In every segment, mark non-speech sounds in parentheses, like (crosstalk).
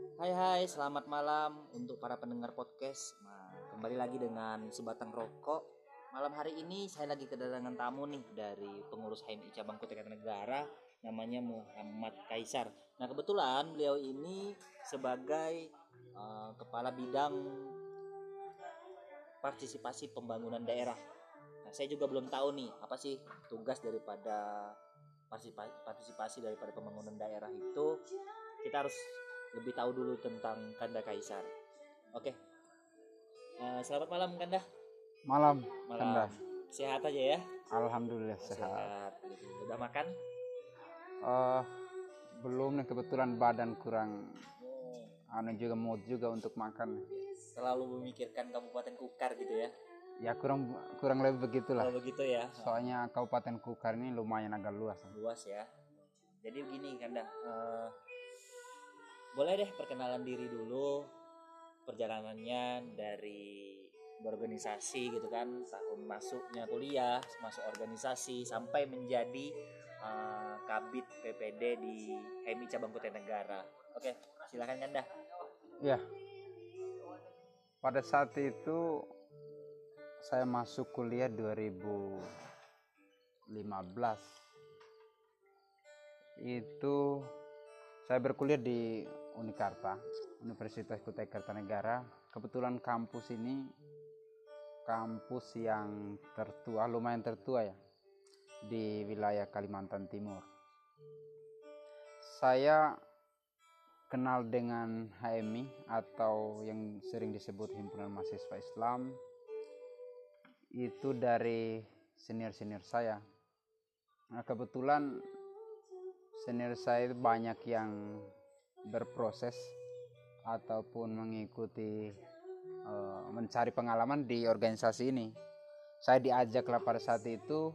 Hai hai, selamat malam untuk para pendengar podcast. Nah, kembali lagi dengan sebatang rokok. Malam hari ini saya lagi kedatangan tamu nih dari pengurus HMI cabang Kota Negara namanya Muhammad Kaisar. Nah, kebetulan beliau ini sebagai uh, kepala bidang partisipasi pembangunan daerah. Nah, saya juga belum tahu nih apa sih tugas daripada partisipasi daripada pembangunan daerah itu. Kita harus lebih tahu dulu tentang Kanda Kaisar. Oke. Uh, selamat malam Kanda. Malam. Malam. Kanda. Sehat aja ya? Alhamdulillah sehat. sehat. Udah makan? Uh, belum nih kebetulan badan kurang oh. anu juga mood juga untuk makan. Selalu memikirkan Kabupaten Kukar gitu ya? Ya kurang kurang lebih begitulah. Kalau begitu ya. Soalnya Kabupaten Kukar ini lumayan agak luas. Luas ya. Jadi begini Kanda, uh, boleh deh perkenalan diri dulu perjalanannya dari berorganisasi gitu kan tahun masuknya kuliah masuk organisasi sampai menjadi uh, kabit PPD di HMI cabang Negara. Oke silahkan Kanda. Ya. Pada saat itu saya masuk kuliah 2015 itu saya berkuliah di Unikarta, Universitas Kutai Kartanegara. Kebetulan kampus ini kampus yang tertua, lumayan tertua ya, di wilayah Kalimantan Timur. Saya kenal dengan HMI atau yang sering disebut Himpunan Mahasiswa Islam itu dari senior-senior saya. Nah, kebetulan senior saya itu banyak yang berproses ataupun mengikuti uh, mencari pengalaman di organisasi ini. Saya diajaklah pada saat itu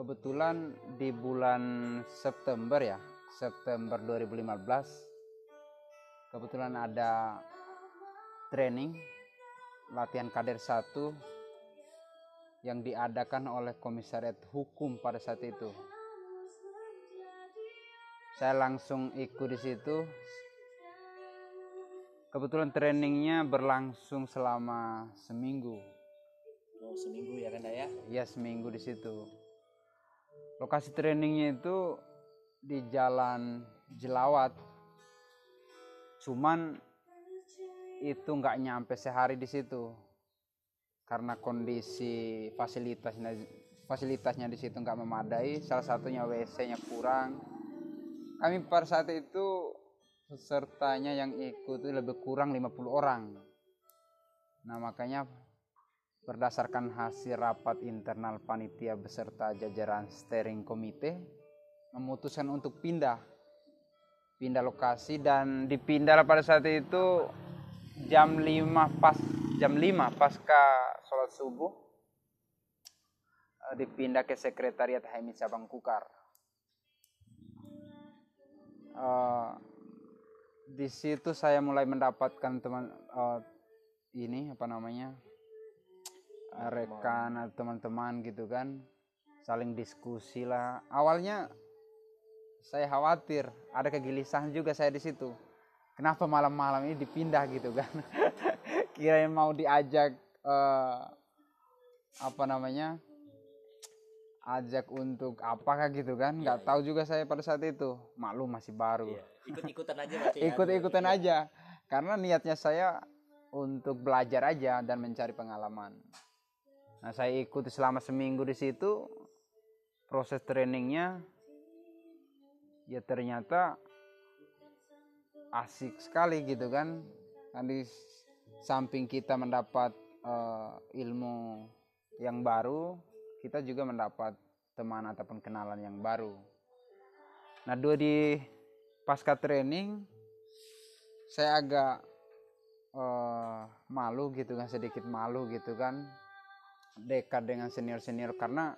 kebetulan di bulan September ya, September 2015 kebetulan ada training latihan kader satu yang diadakan oleh komisariat hukum pada saat itu saya langsung ikut di situ. Kebetulan trainingnya berlangsung selama seminggu. Oh seminggu ya kan ya? Iya seminggu di situ. Lokasi trainingnya itu di jalan Jelawat. Cuman itu nggak nyampe sehari di situ karena kondisi fasilitasnya fasilitasnya di situ nggak memadai. Salah satunya WC-nya kurang kami pada saat itu pesertanya yang ikut itu lebih kurang 50 orang. Nah makanya berdasarkan hasil rapat internal panitia beserta jajaran steering komite memutuskan untuk pindah pindah lokasi dan dipindah pada saat itu jam 5 pas jam 5 pasca sholat subuh eh, dipindah ke sekretariat HMI Cabang Kukar uh, di situ saya mulai mendapatkan teman uh, ini apa namanya rekan atau teman-teman gitu kan. Saling diskusi lah. Awalnya saya khawatir ada kegelisahan juga saya di situ. Kenapa malam-malam ini dipindah gitu kan? (laughs) Kirain mau diajak uh, apa namanya ajak untuk apakah gitu kan? Iya, nggak iya, tahu juga saya pada saat itu. Maklum masih baru. Iya. ikut-ikutan aja ya, ikut-ikutan ya. aja. Karena niatnya saya untuk belajar aja dan mencari pengalaman. Nah saya ikut selama seminggu di situ proses trainingnya ya ternyata asik sekali gitu kan? Kan di samping kita mendapat uh, ilmu yang baru kita juga mendapat teman ataupun kenalan yang baru. Nah, dua di pasca training saya agak uh, malu gitu kan, sedikit malu gitu kan, dekat dengan senior-senior karena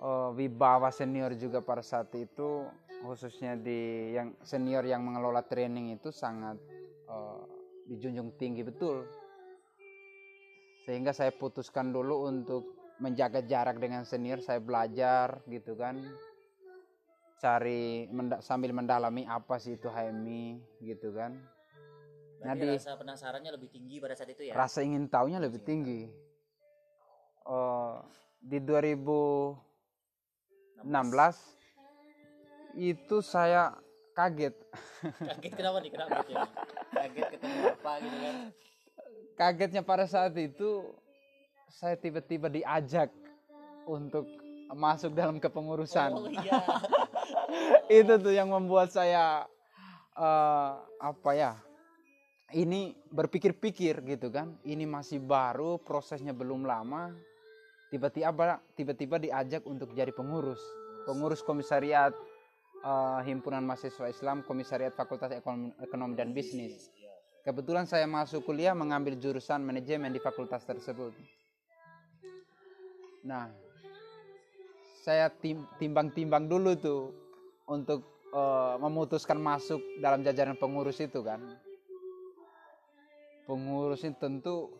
uh, wibawa senior juga pada saat itu khususnya di yang senior yang mengelola training itu sangat uh, dijunjung tinggi betul sehingga saya putuskan dulu untuk menjaga jarak dengan senior saya belajar gitu kan. Cari menda- sambil mendalami apa sih itu HMI gitu kan. Berarti Nah, di- rasa penasarannya lebih tinggi pada saat itu ya? Rasa ingin tahunya lebih tinggi. Oh, di 2016 itu saya kaget. Kaget kenapa nih? Kenapa ya? (laughs) Kaget ketemu apa gitu kan kagetnya pada saat itu saya tiba-tiba diajak untuk masuk dalam kepengurusan. Oh iya. (laughs) Itu tuh yang membuat saya eh, apa ya ini berpikir-pikir gitu kan. Ini masih baru prosesnya belum lama. Tiba-tiba tiba-tiba diajak untuk jadi pengurus. Pengurus komisariat eh, himpunan mahasiswa Islam komisariat Fakultas Ekonomi, Ekonomi dan Bisnis. Kebetulan saya masuk kuliah mengambil jurusan manajemen di fakultas tersebut. Nah saya tim- timbang-timbang dulu tuh untuk eh, memutuskan masuk dalam jajaran pengurus itu kan. Pengurus ini tentu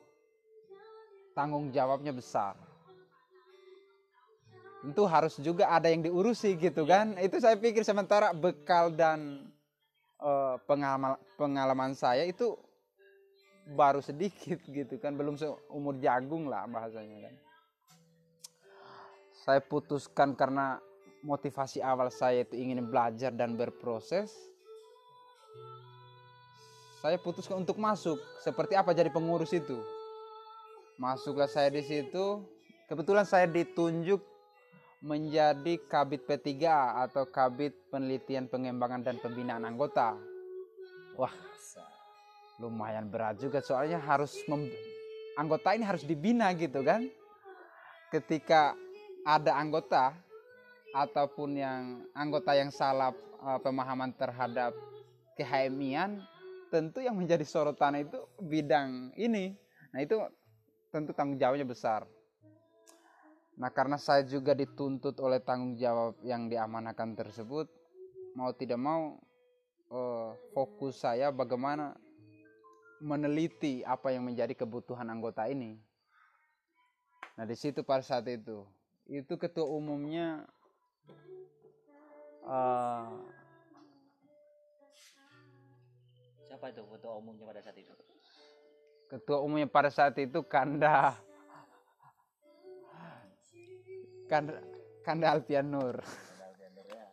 tanggung jawabnya besar. Tentu harus juga ada yang diurusi gitu kan. Itu saya pikir sementara bekal dan eh, pengalaman pengalaman saya itu baru sedikit (laughs) gitu kan belum seumur jagung lah bahasanya kan. Saya putuskan karena motivasi awal saya itu ingin belajar dan berproses. Saya putuskan untuk masuk. Seperti apa jadi pengurus itu? Masuklah saya di situ. Kebetulan saya ditunjuk menjadi kabit P3A atau kabit penelitian pengembangan dan pembinaan anggota. Wah lumayan berat juga soalnya harus mem- anggota ini harus dibina gitu kan. Ketika ada anggota ataupun yang anggota yang salah eh, pemahaman terhadap kehamian tentu yang menjadi sorotan itu bidang ini. Nah itu tentu tanggung jawabnya besar nah karena saya juga dituntut oleh tanggung jawab yang diamanahkan tersebut mau tidak mau eh, fokus saya bagaimana meneliti apa yang menjadi kebutuhan anggota ini. Nah di situ pada saat itu, itu ketua umumnya eh, siapa itu ketua umumnya pada saat itu ketua umumnya pada saat itu Kanda Kanda Kanda Alfian Nur. Udah udah ya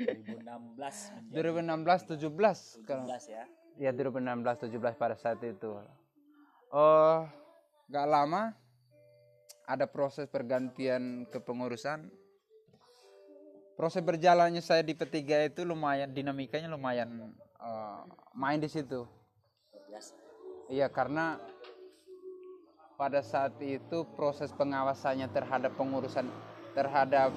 2016 menjadi 2016 17 kalau 17 ya ya 2016 17 pada saat itu. Oh, gak lama ada proses pergantian kepengurusan. Proses berjalannya saya di P3 itu lumayan dinamikanya lumayan eh, main di situ. Iya karena pada saat itu proses pengawasannya terhadap pengurusan terhadap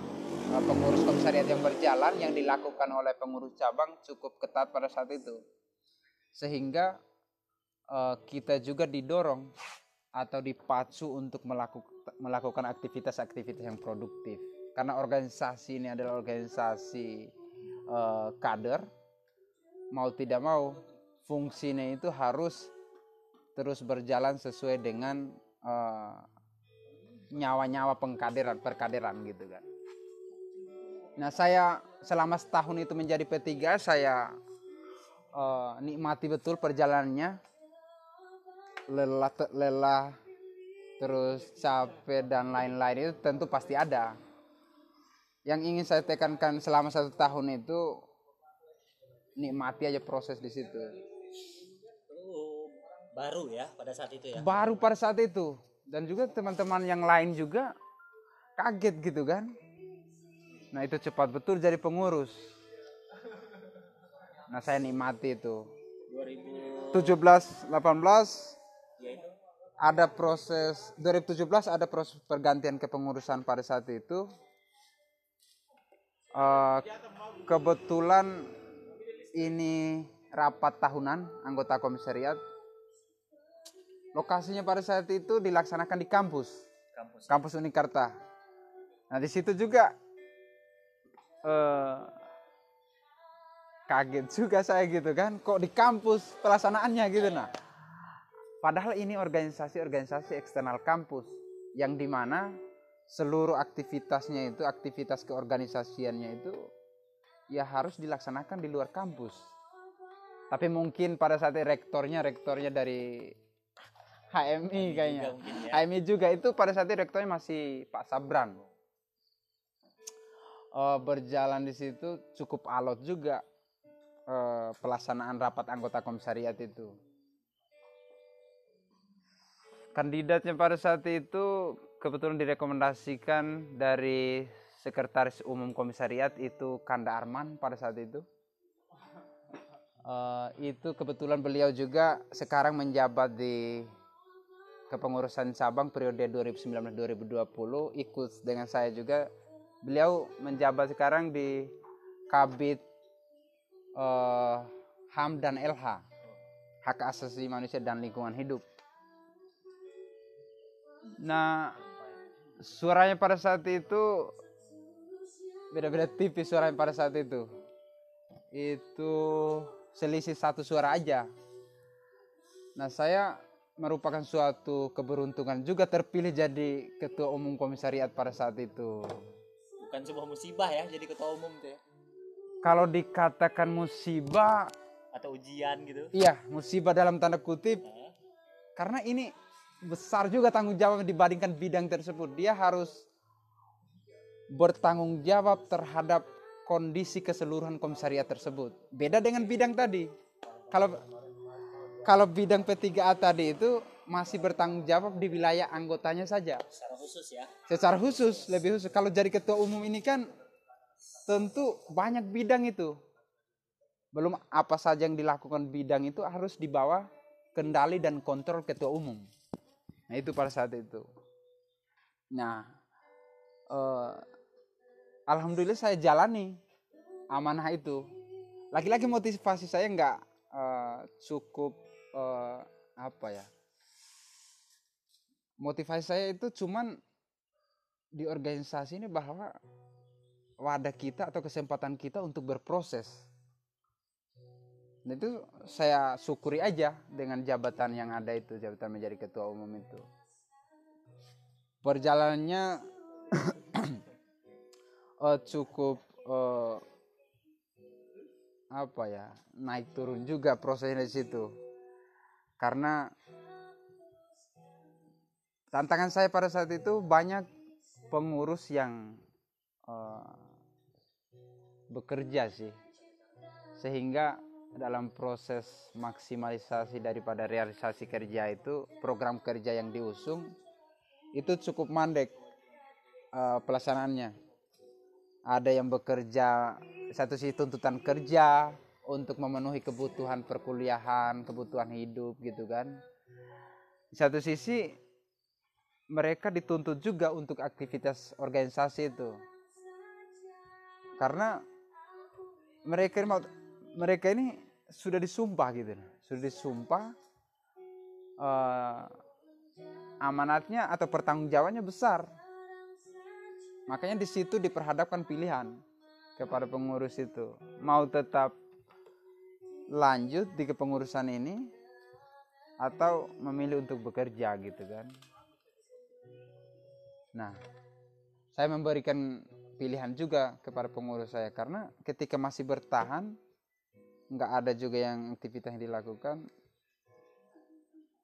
uh, pengurus komisariat yang berjalan yang dilakukan oleh pengurus cabang cukup ketat pada saat itu. Sehingga uh, kita juga didorong atau dipacu untuk melakukan melakukan aktivitas-aktivitas yang produktif. Karena organisasi ini adalah organisasi uh, kader mau tidak mau fungsinya itu harus terus berjalan sesuai dengan eh, nyawa-nyawa pengkaderan perkaderan gitu kan. Nah saya selama setahun itu menjadi P3 saya eh, nikmati betul perjalanannya lelah lelah terus capek dan lain-lain itu tentu pasti ada. Yang ingin saya tekankan selama satu tahun itu nikmati aja proses di situ. Baru ya pada saat itu ya? Baru pada saat itu. Dan juga teman-teman yang lain juga kaget gitu kan? Nah itu cepat betul jadi pengurus. Nah saya nikmati itu. 2000 17 18 ya itu ada proses 2017 ada proses pergantian kepengurusan pada saat itu. Eh, kebetulan ini rapat tahunan anggota komisariat lokasinya pada saat itu dilaksanakan di kampus kampus kampus Unikarta. Nah di situ juga eh, kaget juga saya gitu kan, kok di kampus pelaksanaannya gitu nah. Padahal ini organisasi-organisasi eksternal kampus yang di mana seluruh aktivitasnya itu aktivitas keorganisasiannya itu ya harus dilaksanakan di luar kampus. Tapi mungkin pada saat rektornya rektornya dari HMI kayaknya. Juga mungkin ya. HMI juga itu pada saat itu rektornya masih Pak Sabran. Eh, berjalan di situ cukup alot juga eh, pelaksanaan rapat anggota komisariat itu. Kandidatnya pada saat itu kebetulan direkomendasikan dari sekretaris umum komisariat itu Kanda Arman pada saat itu. Eh, itu kebetulan beliau juga sekarang menjabat di kepengurusan cabang periode 2019-2020 ikut dengan saya juga beliau menjabat sekarang di Kabit eh, HAM dan LH hak asasi manusia dan lingkungan hidup. Nah suaranya pada saat itu beda-beda tipis suaranya pada saat itu itu selisih satu suara aja. Nah saya merupakan suatu keberuntungan juga terpilih jadi ketua umum komisariat pada saat itu. Bukan sebuah musibah ya jadi ketua umum tuh ya. Kalau dikatakan musibah, Atau ujian gitu. iya musibah dalam tanda kutip Hah? karena ini besar juga tanggung jawab dibandingkan bidang tersebut. Dia harus bertanggung jawab terhadap kondisi keseluruhan komisariat tersebut. Beda dengan bidang tadi. Kalau kalau bidang P3A tadi itu masih bertanggung jawab di wilayah anggotanya saja. Secara khusus ya. Secara khusus, lebih khusus. Kalau jadi ketua umum ini kan tentu banyak bidang itu. Belum apa saja yang dilakukan bidang itu harus dibawa kendali dan kontrol ketua umum. Nah itu pada saat itu. Nah, eh, alhamdulillah saya jalani amanah itu. Lagi-lagi motivasi saya nggak eh, cukup eh, apa ya? Motivasi saya itu cuman di organisasi ini bahwa wadah kita atau kesempatan kita untuk berproses. Nah itu saya syukuri aja dengan jabatan yang ada itu, jabatan menjadi ketua umum itu. Perjalanannya (coughs) eh, cukup eh, apa ya naik turun juga prosesnya di situ karena tantangan saya pada saat itu banyak pengurus yang eh, bekerja sih. Sehingga dalam proses maksimalisasi daripada realisasi kerja itu program kerja yang diusung itu cukup mandek eh, pelaksanaannya. Ada yang bekerja satu sisi tuntutan kerja untuk memenuhi kebutuhan perkuliahan kebutuhan hidup gitu kan. Di satu sisi mereka dituntut juga untuk aktivitas organisasi itu. Karena mereka mereka ini sudah disumpah gitu. Sudah disumpah eh, amanatnya atau pertanggungjawabannya besar. Makanya di situ diperhadapkan pilihan kepada pengurus itu. Mau tetap lanjut di kepengurusan ini atau memilih untuk bekerja gitu kan nah saya memberikan pilihan juga kepada pengurus saya karena ketika masih bertahan nggak ada juga yang aktivitas yang dilakukan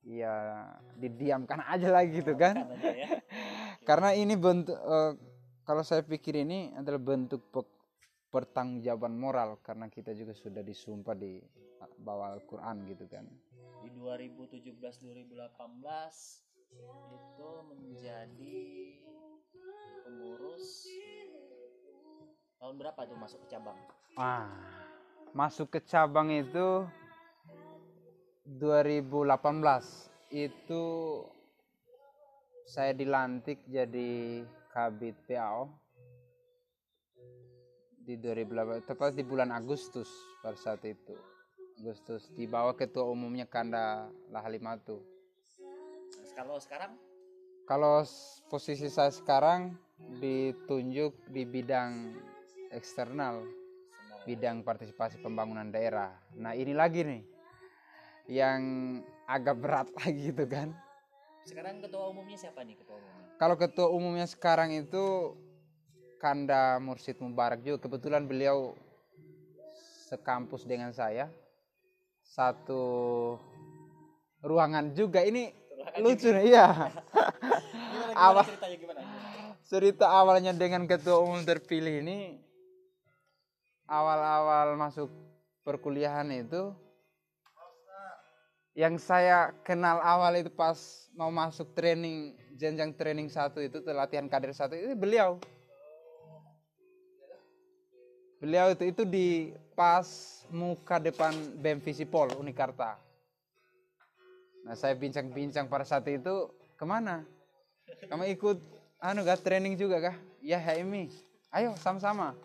ya didiamkan aja lagi gitu kan ya. (laughs) karena ini bentuk eh, kalau saya pikir ini adalah bentuk pe- pertanggungjawaban moral karena kita juga sudah disumpah di bawah Al-Qur'an gitu kan. Di 2017 2018 itu menjadi pengurus tahun berapa tuh masuk ke cabang? Wah, masuk ke cabang itu 2018 itu saya dilantik jadi kabit PAO di 2018 tepat di bulan Agustus pada saat itu Agustus di bawah ketua umumnya Kanda Lahalimatu Kalau sekarang kalau posisi saya sekarang ditunjuk di bidang eksternal bidang partisipasi pembangunan daerah. Nah ini lagi nih yang agak berat (laughs) lagi gitu kan. sekarang ketua umumnya siapa nih ketua umumnya? Kalau ketua umumnya sekarang itu Kanda Mursid Mubarak juga. Kebetulan beliau sekampus dengan saya. Satu ruangan juga. Ini lucu nih iya. (laughs) Gimana, gimana Apa? ceritanya gimana? cerita awalnya dengan ketua umum terpilih ini awal-awal masuk perkuliahan itu yang saya kenal awal itu pas mau masuk training jenjang training satu itu latihan kader satu itu beliau beliau itu itu di pas muka depan BEM Visipol Unikarta. Nah saya bincang-bincang pada saat itu ke mana? Kamu ikut anu gak training juga kah? Ya Haimi ayo sama-sama.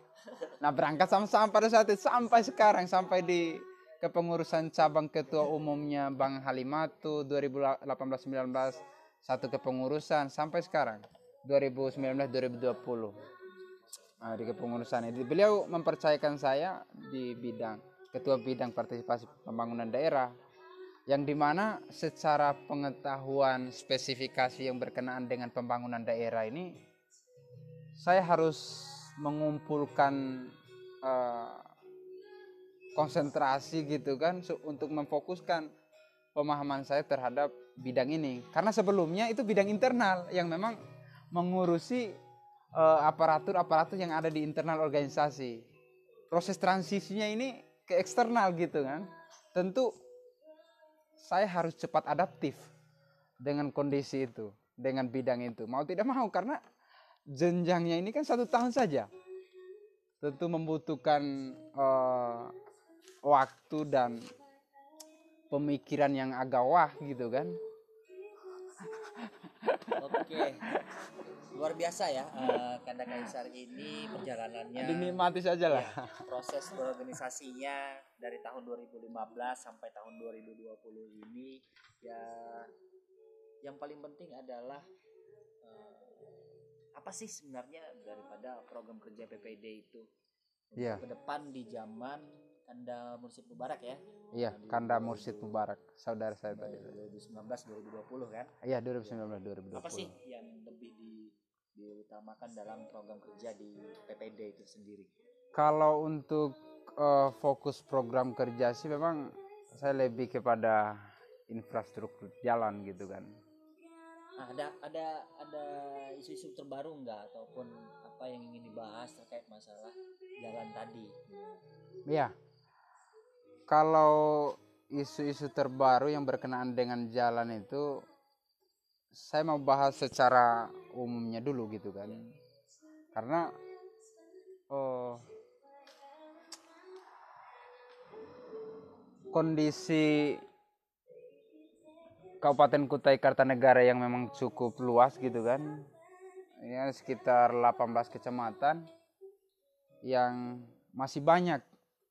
Nah berangkat sama-sama pada saat itu sampai sekarang sampai di kepengurusan cabang ketua umumnya Bang Halimatu 2018-19 satu kepengurusan sampai sekarang 2019-2020 Nah, di kepengurusan ini. Beliau mempercayakan saya di bidang ketua bidang partisipasi pembangunan daerah yang di mana secara pengetahuan spesifikasi yang berkenaan dengan pembangunan daerah ini saya harus mengumpulkan eh, konsentrasi gitu kan untuk memfokuskan pemahaman saya terhadap bidang ini. Karena sebelumnya itu bidang internal yang memang mengurusi aparatur-aparatur yang ada di internal organisasi proses transisinya ini ke eksternal gitu kan tentu saya harus cepat adaptif dengan kondisi itu, dengan bidang itu. Mau tidak mau karena jenjangnya ini kan satu tahun saja. Tentu membutuhkan eh, waktu dan pemikiran yang agak wah gitu kan. Oke. Luar biasa ya eh, Kanda Kaisar ini perjalanannya Dinikmati saja lah. ya, proses berorganisasinya dari tahun 2015 sampai tahun 2020 ini ya yang paling penting adalah eh, apa sih sebenarnya daripada program kerja PPD itu Iya. ke depan di zaman Kanda Mursid Mubarak ya Iya, Kanda Mursid Mubarak, saudara saya tadi. 2019 2020 kan Iya, 2019 2020. apa sih yang lebih di, diutamakan dalam program kerja di PPD itu sendiri Kalau untuk eh, fokus program kerja sih memang saya lebih kepada infrastruktur jalan gitu kan. Nah, ada ada ada isu-isu terbaru nggak ataupun apa yang ingin dibahas terkait masalah jalan tadi? Iya. Kalau isu-isu terbaru yang berkenaan dengan jalan itu saya mau bahas secara umumnya dulu gitu kan. Karena oh, kondisi Kabupaten Kutai Kartanegara yang memang cukup luas gitu kan. Ya sekitar 18 kecamatan yang masih banyak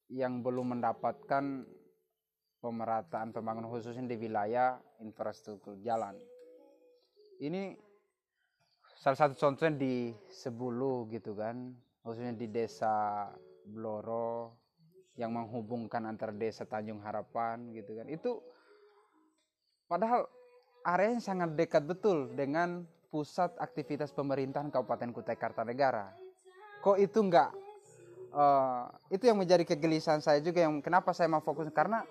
yang belum mendapatkan pemerataan pembangunan khususnya di wilayah infrastruktur jalan. Ini salah satu contohnya di Sebulu gitu kan, khususnya di desa Bloro yang menghubungkan antar desa Tanjung Harapan gitu kan. Itu padahal areanya sangat dekat betul dengan pusat aktivitas pemerintahan Kabupaten Kutai Kartanegara. Kok itu enggak eh, itu yang menjadi kegelisahan saya juga yang kenapa saya mau fokus karena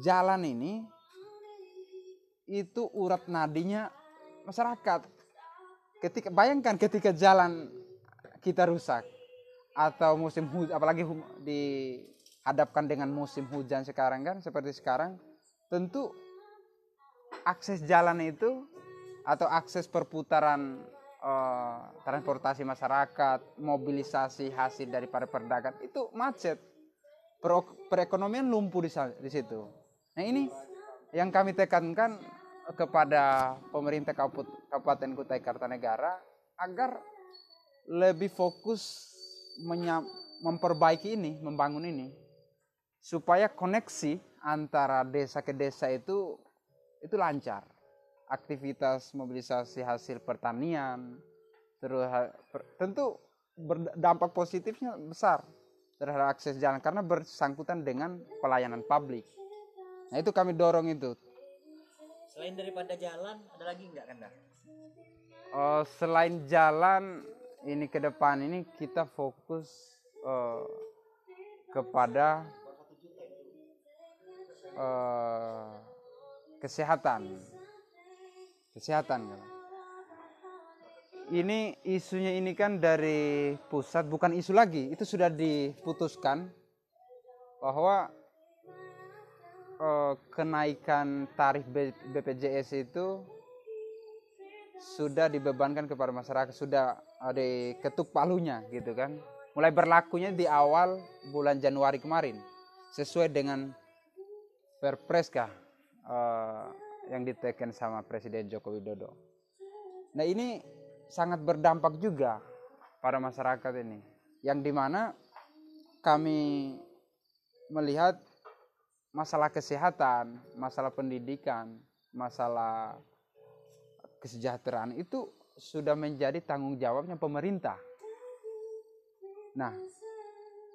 jalan ini itu urat nadinya masyarakat. Ketika bayangkan ketika jalan kita rusak atau musim hujan apalagi dihadapkan dengan musim hujan sekarang kan seperti sekarang tentu akses jalan itu atau akses perputaran eh, transportasi masyarakat, mobilisasi hasil daripada perdagangan itu macet. Perekonomian lumpuh di, di situ. Nah ini yang kami tekankan kepada pemerintah Kabupaten Kutai Kartanegara agar lebih fokus memperbaiki ini, membangun ini, supaya koneksi antara desa ke desa itu itu lancar. Aktivitas mobilisasi hasil pertanian, terus tentu berdampak positifnya besar terhadap akses jalan karena bersangkutan dengan pelayanan publik. Nah itu kami dorong itu. Selain daripada jalan, ada lagi nggak Kanda? Eh, selain jalan ini ke depan ini kita fokus eh, kepada eh, kesehatan kesehatan kan. ini isunya ini kan dari pusat bukan isu lagi itu sudah diputuskan bahwa eh, kenaikan tarif BPJS itu sudah dibebankan kepada masyarakat sudah ada ketuk palunya gitu kan mulai berlakunya di awal bulan Januari kemarin sesuai dengan perpres kah eh, yang diteken sama Presiden Joko Widodo. Nah ini sangat berdampak juga pada masyarakat ini, yang di mana kami melihat masalah kesehatan, masalah pendidikan, masalah kesejahteraan itu sudah menjadi tanggung jawabnya pemerintah. Nah,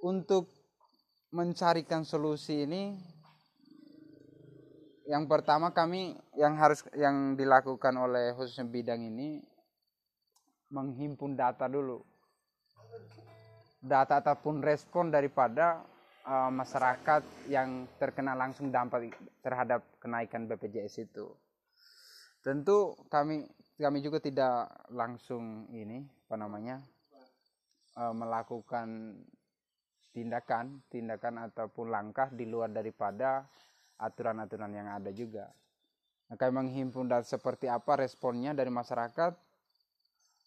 untuk mencarikan solusi ini yang pertama kami yang harus yang dilakukan oleh khususnya bidang ini menghimpun data dulu data ataupun respon daripada uh, masyarakat yang terkena langsung dampak terhadap kenaikan BPJS itu tentu kami kami juga tidak langsung ini apa namanya uh, melakukan tindakan tindakan ataupun langkah di luar daripada aturan-aturan yang ada juga. Nah, kami menghimpun data seperti apa responnya dari masyarakat.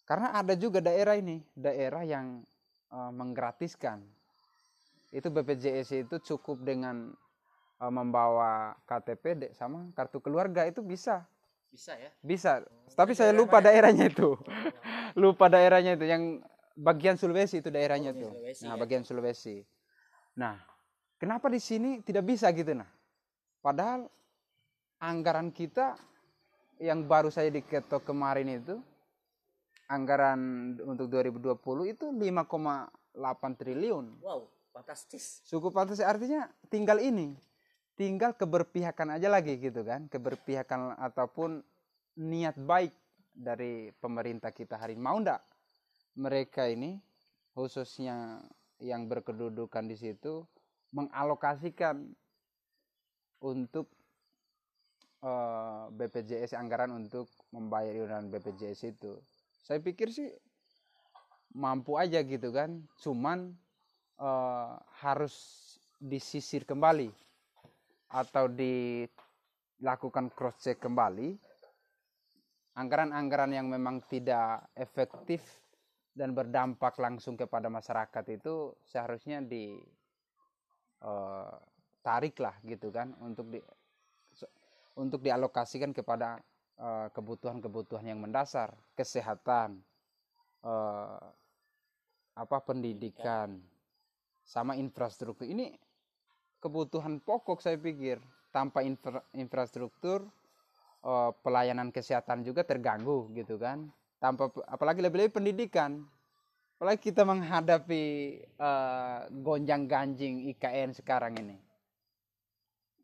Karena ada juga daerah ini, daerah yang uh, menggratiskan. Itu BPJS itu cukup dengan uh, membawa KTP sama kartu keluarga itu bisa. Bisa ya? Bisa. Tapi saya lupa daerahnya itu. (laughs) lupa daerahnya itu yang bagian Sulawesi itu daerahnya Oh, tuh. Sulawesi nah, ya. bagian Sulawesi. Nah, kenapa di sini tidak bisa gitu nah? Padahal anggaran kita yang baru saya diketok kemarin itu anggaran untuk 2020 itu 5,8 triliun. Wow, fantastis. Cukup pantas artinya tinggal ini. Tinggal keberpihakan aja lagi gitu kan. Keberpihakan ataupun niat baik dari pemerintah kita hari ini. Mau ndak mereka ini khususnya yang berkedudukan di situ mengalokasikan untuk eh, BPJS anggaran untuk membayar iuran BPJS itu. Saya pikir sih mampu aja gitu kan. Cuman eh, harus disisir kembali atau dilakukan cross check kembali anggaran-anggaran yang memang tidak efektif dan berdampak langsung kepada masyarakat itu seharusnya di eh, gitu kan untuk di untuk dialokasikan kepada eh, kebutuhan-kebutuhan yang mendasar kesehatan eh, apa pendidikan sama infrastruktur. Ini kebutuhan pokok saya pikir. Tanpa infra- infrastruktur eh, pelayanan kesehatan juga terganggu gitu kan. Tanpa apalagi lebih-lebih pendidikan. Apalagi kita menghadapi eh, gonjang ganjing IKN sekarang ini.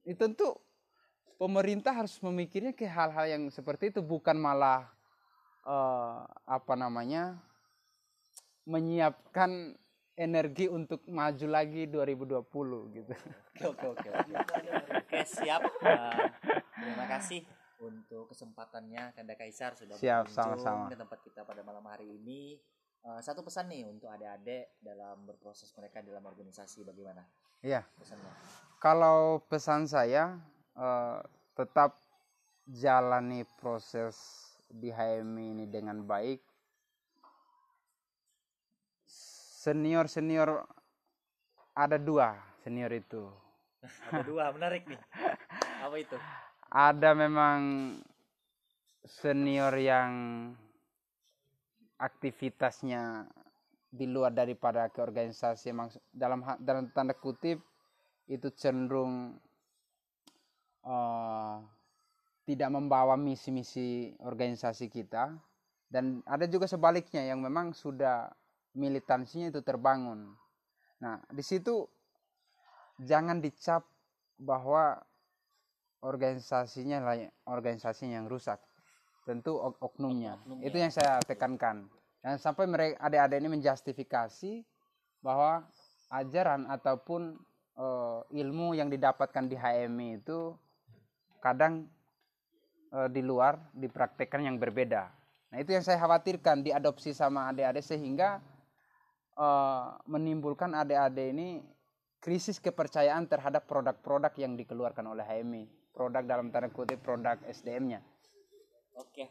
Itu tentu pemerintah harus memikirnya ke hal-hal yang seperti itu. Bukan malah eh, apa namanya menyiapkan energi untuk maju lagi 2020 gitu. Oke oke oke. Oke, Oke, siap. (laughs) Eh, terima kasih untuk kesempatannya Kanda Kaisar sudah Siap, sama-sama. ke tempat kita pada malam hari ini. Eh, satu pesan nih untuk adik-adik dalam berproses mereka dalam organisasi bagaimana Iya. pesannya? Kalau pesan saya eh, tetap jalani proses di HMI ini dengan baik. Senior senior ada dua senior itu. Ada dua menarik nih. (laughs) Apa itu? Ada memang senior yang aktivitasnya di luar daripada ke organisasi emang dalam dalam tanda kutip itu cenderung eh, tidak membawa misi-misi organisasi kita dan ada juga sebaliknya yang memang sudah militansinya itu terbangun. Nah, di situ jangan dicap bahwa organisasinya lah organisasinya yang rusak. Tentu ok- oknumnya. Oknumnya. Itu yang saya tekankan. Dan sampai mereka adik-adik ini menjustifikasi bahwa ajaran ataupun eh, ilmu yang didapatkan di HMI itu kadang eh, di luar dipraktekkan yang berbeda. Nah itu yang saya khawatirkan diadopsi sama adik-adik sehingga eh, menimbulkan adik-adik ini krisis kepercayaan terhadap produk-produk yang dikeluarkan oleh HMI. Produk dalam tanda kutip produk SDM-nya. Oke,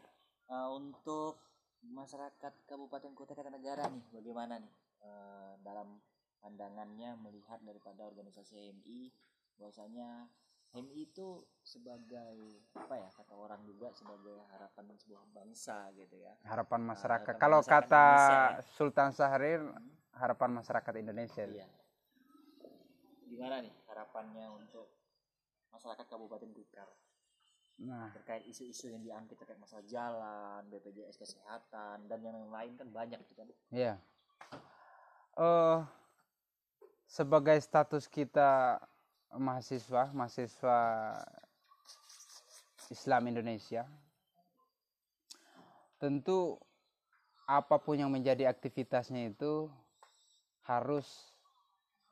eh, untuk masyarakat Kabupaten Kota Kartanegara nih, bagaimana nih eh, dalam pandangannya melihat daripada organisasi HMI, bahwasanya HMI itu sebagai apa ya kata orang juga sebagai harapan sebuah bangsa gitu ya. Harapan masyarakat. harapan Kalau masyarakat kata Indonesia Sultan Syahrir, harapan masyarakat Indonesia. Iya. Gimana nih harapannya untuk masyarakat Kabupaten Blitar Nah, terkait isu-isu yang diangkat terkait masalah jalan, BPJS kesehatan dan yang lain kan banyak gitu kan. Iya. Eh sebagai status kita mahasiswa, mahasiswa Islam Indonesia, tentu apa pun yang menjadi aktivitasnya itu harus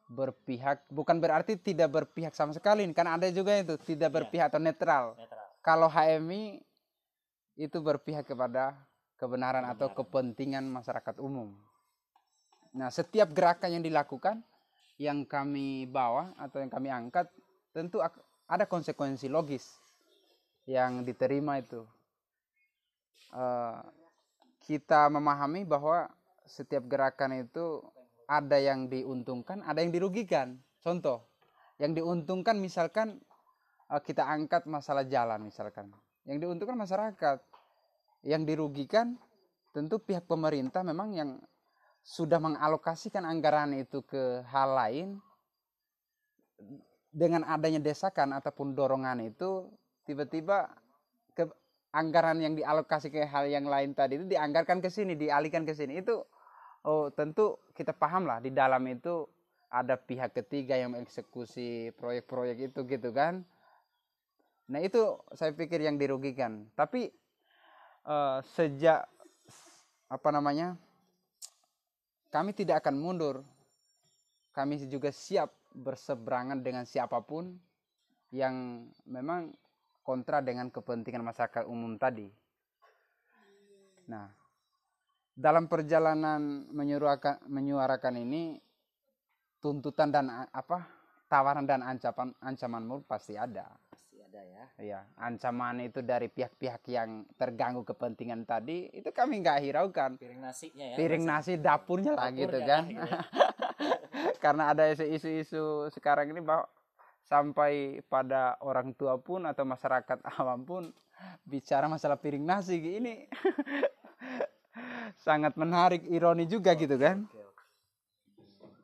berpihak, bukan berarti tidak berpihak sama sekali, kan ada juga itu tidak berpihak atau netral. Netral. Kalau HMI itu berpihak kepada kebenaran atau Kebenaran. kepentingan masyarakat umum. Nah, setiap gerakan yang dilakukan yang kami bawa atau yang kami angkat tentu ada konsekuensi logis yang diterima itu. Eh, kita memahami bahwa setiap gerakan itu ada yang diuntungkan, ada yang dirugikan. Contoh, yang diuntungkan misalkan eh, kita angkat masalah jalan misalkan. Yang diuntungkan masyarakat. Yang dirugikan tentu pihak pemerintah memang yang sudah mengalokasikan anggaran itu ke hal lain dengan adanya desakan ataupun dorongan itu tiba-tiba ke anggaran yang dialokasi ke hal yang lain tadi itu dianggarkan ke sini, dialihkan ke sini. Itu oh tentu kita paham lah di dalam itu ada pihak ketiga yang mengeksekusi proyek-proyek itu gitu kan. Nah itu saya pikir yang dirugikan. Tapi eh, sejak apa namanya kami tidak akan mundur. Kami juga siap berseberangan dengan siapa pun yang memang kontra dengan kepentingan masyarakat umum tadi. Nah, dalam perjalanan menyuarakan, menyuarakan ini tuntutan dan apa tawaran dan ancaman ancaman pasti ada. Ada ya. Ya, ancaman itu dari pihak-pihak yang terganggu kepentingan tadi itu kami nggak hiraukan. Piring nasinya ya. Piring nasi dapurnya lah gitu lah, kan. gitu. (laughs) Karena ada isu-isu sekarang ini bahwa sampai pada orang tua pun atau masyarakat (laughs) awam pun bicara masalah piring nasi ini (laughs) sangat menarik ironi juga gitu kan. Oke, oke.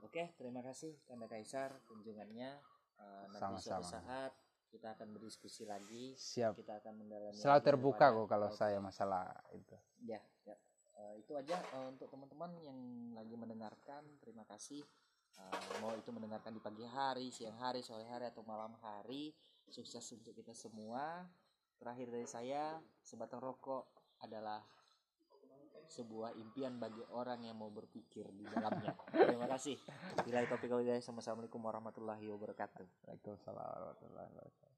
Oke, terima kasih Kanda Kaisar kunjungannya. Eh, nanti suatu Sama-sama. saat kita akan berdiskusi lagi. Siap. Kita akan mendalami. Selalu terbuka kok kalau topik. saya masalah itu. Ya, ya. Eh, itu aja eh, untuk teman-teman yang lagi mendengarkan. Terima kasih. Eh, mau itu mendengarkan di pagi hari, siang hari, sore hari atau malam hari. Sukses untuk kita semua. Terakhir dari saya, sebatang rokok adalah sebuah impian bagi orang yang mau berpikir di dalamnya. Terima kasih. Bila topik kali Assalamualaikum warahmatullahi wabarakatuh. Waalaikumsalam warahmatullahi wabarakatuh.